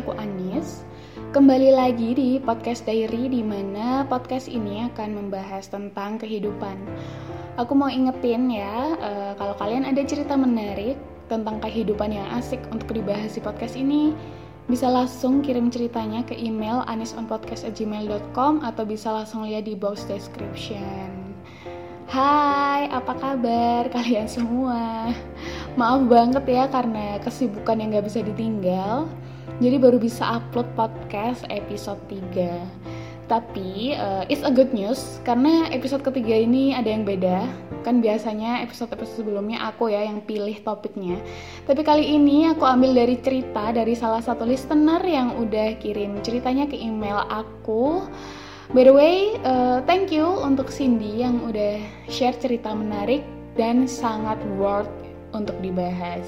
aku Anis. Kembali lagi di podcast diary di mana podcast ini akan membahas tentang kehidupan. Aku mau ingetin ya, uh, kalau kalian ada cerita menarik tentang kehidupan yang asik untuk dibahas di podcast ini, bisa langsung kirim ceritanya ke email anisonpodcast@gmail.com atau bisa langsung lihat di box description. Hai, apa kabar kalian semua? Maaf banget ya karena kesibukan yang gak bisa ditinggal jadi baru bisa upload podcast episode 3 tapi uh, it's a good news karena episode ketiga ini ada yang beda. Kan biasanya episode-episode sebelumnya aku ya yang pilih topiknya. Tapi kali ini aku ambil dari cerita dari salah satu listener yang udah kirim ceritanya ke email aku. By the way uh, thank you untuk Cindy yang udah share cerita menarik dan sangat worth untuk dibahas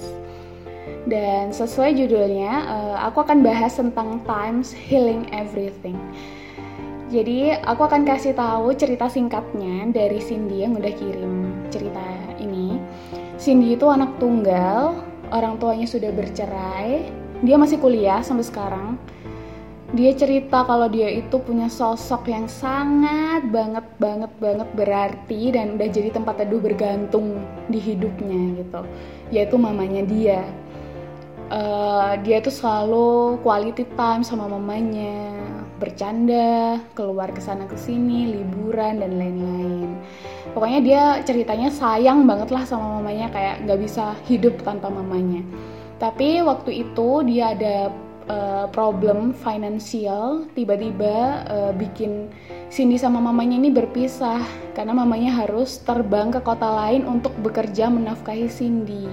dan sesuai judulnya, uh, aku akan bahas tentang times healing everything. Jadi aku akan kasih tahu cerita singkatnya dari Cindy yang udah kirim cerita ini. Cindy itu anak tunggal, orang tuanya sudah bercerai, dia masih kuliah sampai sekarang. Dia cerita kalau dia itu punya sosok yang sangat banget banget banget berarti dan udah jadi tempat teduh bergantung di hidupnya gitu, yaitu mamanya dia uh, dia tuh selalu quality time sama mamanya. Bercanda keluar ke sana ke sini liburan dan lain-lain. Pokoknya dia ceritanya sayang banget lah sama mamanya kayak nggak bisa hidup tanpa mamanya. Tapi waktu itu dia ada uh, problem finansial tiba-tiba uh, bikin Cindy sama mamanya ini berpisah. Karena mamanya harus terbang ke kota lain untuk bekerja menafkahi Cindy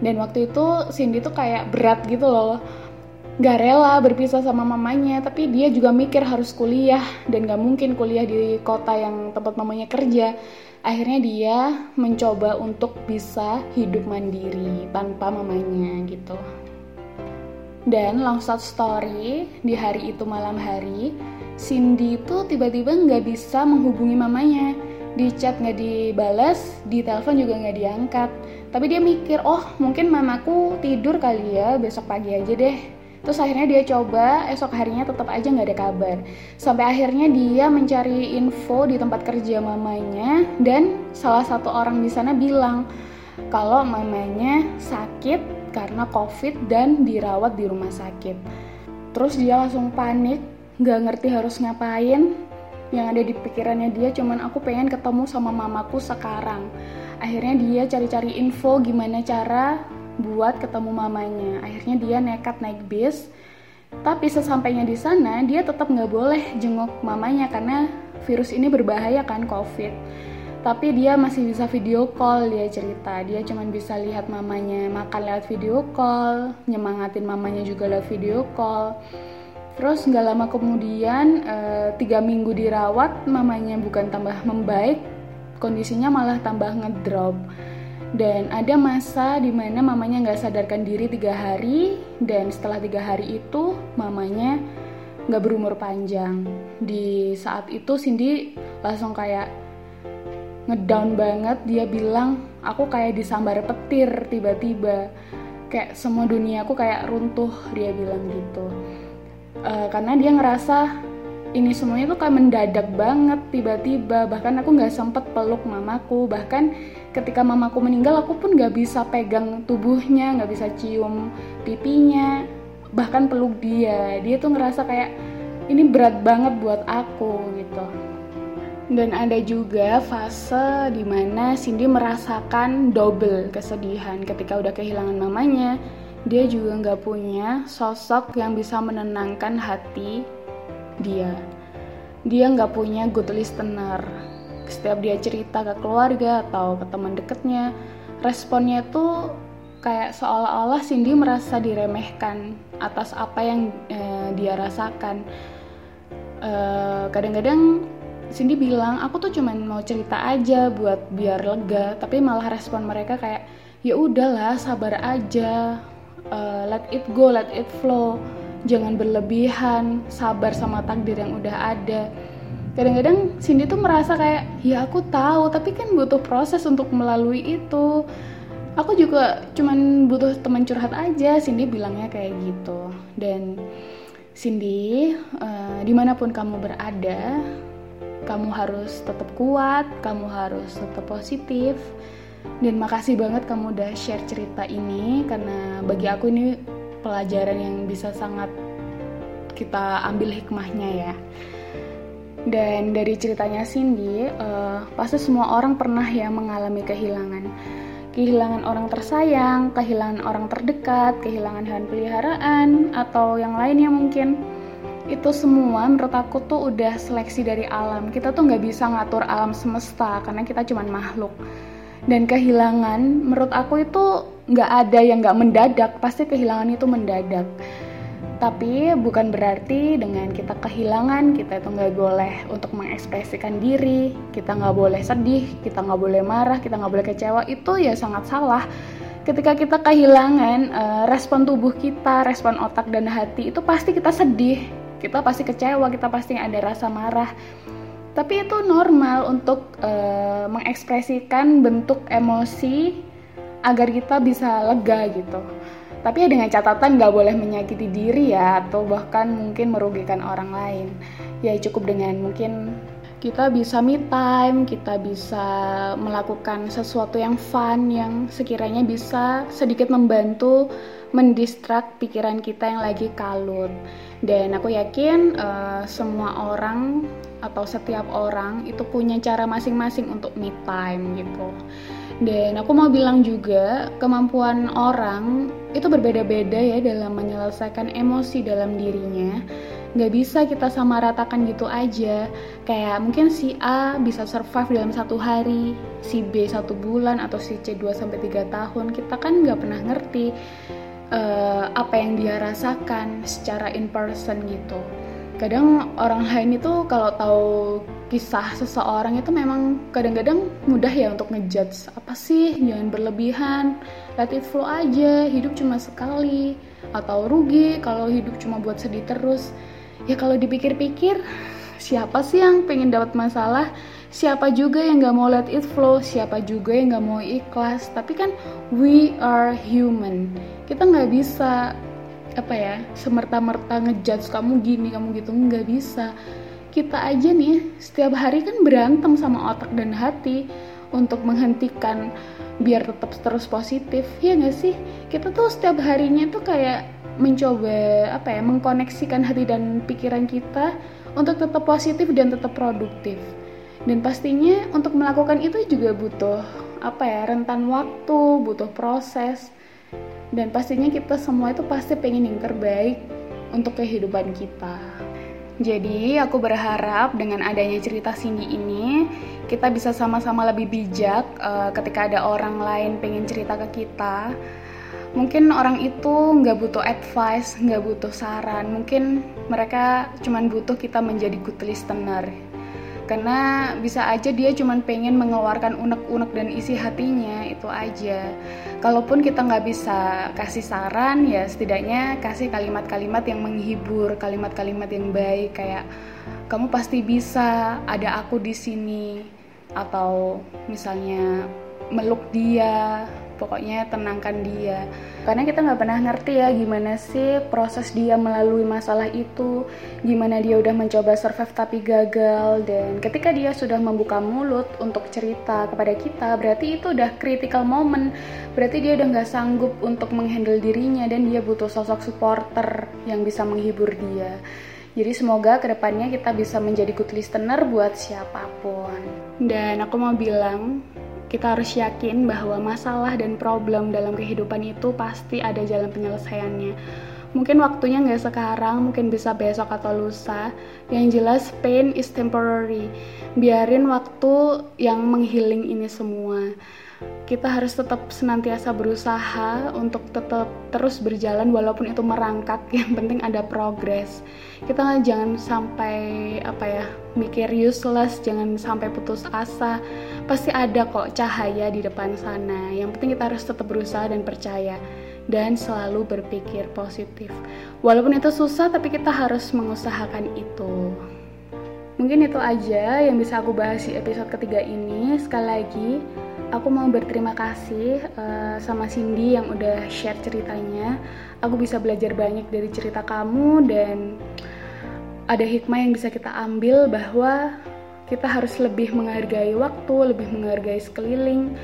dan waktu itu Cindy tuh kayak berat gitu loh. Gak rela berpisah sama mamanya tapi dia juga mikir harus kuliah dan gak mungkin kuliah di kota yang tempat mamanya kerja. Akhirnya dia mencoba untuk bisa hidup mandiri tanpa mamanya gitu. Dan long story di hari itu malam hari Cindy itu tiba-tiba nggak bisa menghubungi mamanya. Di chat nggak dibalas di telepon juga nggak diangkat tapi dia mikir oh mungkin mamaku tidur kali ya besok pagi aja deh. Terus akhirnya dia coba esok harinya tetap aja nggak ada kabar. Sampai akhirnya dia mencari info di tempat kerja mamanya dan salah satu orang di sana bilang kalau mamanya sakit karena covid dan dirawat di rumah sakit. Terus dia langsung panik nggak ngerti harus ngapain. Yang ada di pikirannya dia cuman aku pengen ketemu sama mamaku sekarang akhirnya dia cari-cari info gimana cara buat ketemu mamanya. Akhirnya dia nekat naik bis. Tapi sesampainya di sana dia tetap nggak boleh jenguk mamanya karena virus ini berbahaya kan covid. Tapi dia masih bisa video call dia cerita. Dia cuman bisa lihat mamanya makan lewat video call nyemangatin mamanya juga lewat video call. Terus nggak lama kemudian eh, tiga minggu dirawat, mamanya bukan tambah membaik, kondisinya malah tambah ngedrop. Dan ada masa di mana mamanya nggak sadarkan diri tiga hari, dan setelah tiga hari itu mamanya nggak berumur panjang. Di saat itu Cindy langsung kayak ngedown banget. Dia bilang aku kayak disambar petir tiba-tiba, kayak semua dunia aku kayak runtuh. Dia bilang gitu uh, karena dia ngerasa ini semuanya tuh kayak mendadak banget tiba-tiba. Bahkan aku nggak sempet peluk mamaku. Bahkan ketika mamaku meninggal aku pun nggak bisa pegang tubuhnya nggak bisa cium pipinya bahkan peluk dia. Dia tuh ngerasa kayak ini berat banget buat aku gitu. Dan ada juga fase di mana Cindy merasakan double kesedihan ketika udah kehilangan mamanya. Dia juga nggak punya sosok yang bisa menenangkan hati dia. Dia nggak punya good listener. Setiap dia cerita ke keluarga atau ke teman deketnya, responnya tuh kayak seolah-olah Cindy merasa diremehkan atas apa yang eh, dia rasakan. Eh, kadang-kadang Cindy bilang aku tuh cuman mau cerita aja buat biar lega, tapi malah respon mereka kayak ya udahlah sabar aja uh, let it go, let it flow. Jangan berlebihan, sabar sama takdir yang udah ada. Kadang-kadang Cindy tuh merasa kayak, ya aku tahu, tapi kan butuh proses untuk melalui itu. aku juga cuman butuh teman curhat aja Cindy bilangnya kayak gitu dan Cindy uh, di mana pun kamu berada kamu harus tetap kuat kamu harus tetap positif dan makasih banget kamu udah share cerita ini karena bagi aku ini pelajaran yang bisa sangat kita ambil hikmahnya ya dan dari ceritanya Cindy uh, pasti semua orang pernah ya mengalami kehilangan kehilangan orang tersayang, kehilangan orang terdekat, kehilangan hewan peliharaan, atau yang lainnya mungkin. Itu semua menurut aku tuh udah seleksi dari alam. Kita tuh nggak bisa ngatur alam semesta karena kita cuma makhluk. Dan kehilangan menurut aku itu nggak ada yang nggak mendadak, pasti kehilangan itu mendadak tapi bukan berarti dengan kita kehilangan kita itu nggak boleh untuk mengekspresikan diri, kita nggak boleh sedih, kita nggak boleh marah, kita nggak boleh kecewa itu ya sangat salah. Ketika kita kehilangan uh, respon tubuh kita, respon otak dan hati itu pasti kita sedih, kita pasti kecewa, kita pasti ada rasa marah. Tapi itu normal untuk uh, mengekspresikan bentuk emosi agar kita bisa lega gitu tapi ya dengan catatan nggak boleh menyakiti diri ya atau bahkan mungkin merugikan orang lain ya cukup dengan mungkin kita bisa me time, kita bisa melakukan sesuatu yang fun yang sekiranya bisa sedikit membantu mendistrak pikiran kita yang lagi kalut. Dan aku yakin uh, semua orang atau setiap orang itu punya cara masing-masing untuk me time gitu. Dan aku mau bilang juga, kemampuan orang itu berbeda-beda ya dalam menyelesaikan emosi dalam dirinya. Gak bisa kita sama ratakan gitu aja. Kayak mungkin si A bisa survive dalam satu hari, si B satu bulan, atau si C 2 sampai 3 tahun. Kita kan gak pernah ngerti uh, apa yang dia rasakan secara in person gitu kadang orang lain itu kalau tahu kisah seseorang itu memang kadang-kadang mudah ya untuk ngejudge. Apa sih? Jangan berlebihan. Let it flow aja. Hidup cuma sekali. Atau rugi kalau hidup cuma buat sedih terus. Ya kalau dipikir-pikir siapa sih yang pengen dapat masalah? Siapa juga yang nggak mau let it flow? Siapa juga yang nggak mau ikhlas? Tapi kan we are human. Kita nggak bisa apa ya semerta-merta ngejudge kamu gini kamu gitu. Nggak bisa kita aja nih setiap hari kan berantem sama otak dan hati untuk menghentikan biar tetap terus positif. Ya nggak sih? Kita tuh setiap harinya tuh kayak mencoba apa ya mengkoneksikan hati dan pikiran kita untuk tetap positif dan tetap produktif. Dan pastinya untuk melakukan itu juga butuh apa ya rentan waktu butuh proses. Dan pastinya kita semua itu pasti pengen yang terbaik untuk kehidupan kita. Jadi aku berharap dengan adanya cerita Cindy ini kita bisa sama-sama lebih bijak uh, ketika ada orang lain pengen cerita ke kita. Mungkin orang itu nggak butuh advice, nggak butuh saran. Mungkin mereka cuma butuh kita menjadi good listener karena bisa aja dia cuma pengen mengeluarkan unek-unek dan isi hatinya itu aja kalaupun kita nggak bisa kasih saran ya setidaknya kasih kalimat-kalimat yang menghibur kalimat-kalimat yang baik kayak kamu pasti bisa ada aku di sini atau misalnya meluk dia pokoknya tenangkan dia. Karena kita nggak pernah ngerti ya gimana sih proses dia melalui masalah itu gimana dia udah mencoba survive tapi gagal dan ketika dia sudah membuka mulut untuk cerita kepada kita berarti itu udah critical moment. Berarti dia udah nggak sanggup untuk menghandle dirinya dan dia butuh sosok supporter yang bisa menghibur dia. Jadi semoga ke depannya kita bisa menjadi good listener buat siapa pun. Dan aku mau bilang, kita harus yakin bahwa masalah dan problem dalam kehidupan itu pasti ada jalan penyelesaiannya. Mungkin waktunya nggak sekarang, mungkin bisa besok atau lusa. Yang jelas pain is temporary. Biarin waktu yang menghiling ini semua kita harus tetap senantiasa berusaha untuk tetap terus berjalan walaupun itu merangkak. Yang penting ada progres. Kita jangan sampai apa ya mikir useless jangan sampai putus asa. Pasti ada kok cahaya di depan sana. Yang penting kita harus tetap berusaha dan percaya dan selalu berpikir positif. Walaupun itu susah tapi kita harus mengusahakan itu. Mungkin itu aja yang bisa aku bahas di episode ketiga ini. Sekali lagi aku mau berterima kasih uh, sama Cindy yang udah share ceritanya. Aku bisa belajar banyak dari cerita kamu dan ada hikmah yang bisa kita ambil bahwa kita harus lebih menghargai waktu, lebih menghargai sekeliling,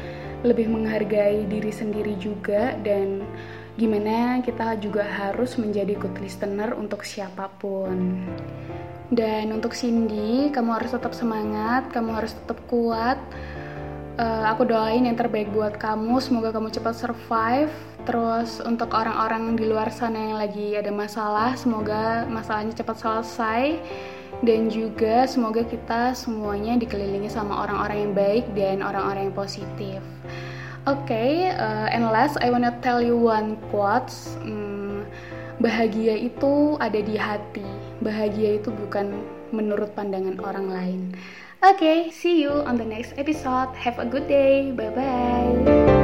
lebih menghargai diri sendiri juga dan gimana kita juga harus menjadi good listener untuk siapa pun. Dan untuk Cindy, kamu harus tetap semangat, kamu harus tetap kuat. Uh, aku doain yang terbaik buat kamu, semoga kamu cepat survive. Terus untuk orang-orang di luar sana yang lagi ada masalah, semoga masalahnya cepat selesai. Dan juga semoga kita semuanya dikelilingi sama orang-orang yang baik dan orang-orang yang positif. Oke, okay, uh, and last I wanna tell you one quotes. Hmm, bahagia itu ada di hati. Bahagia itu bukan menurut pandangan orang lain. Okay, see you on the next episode. Have a good day. Bye bye.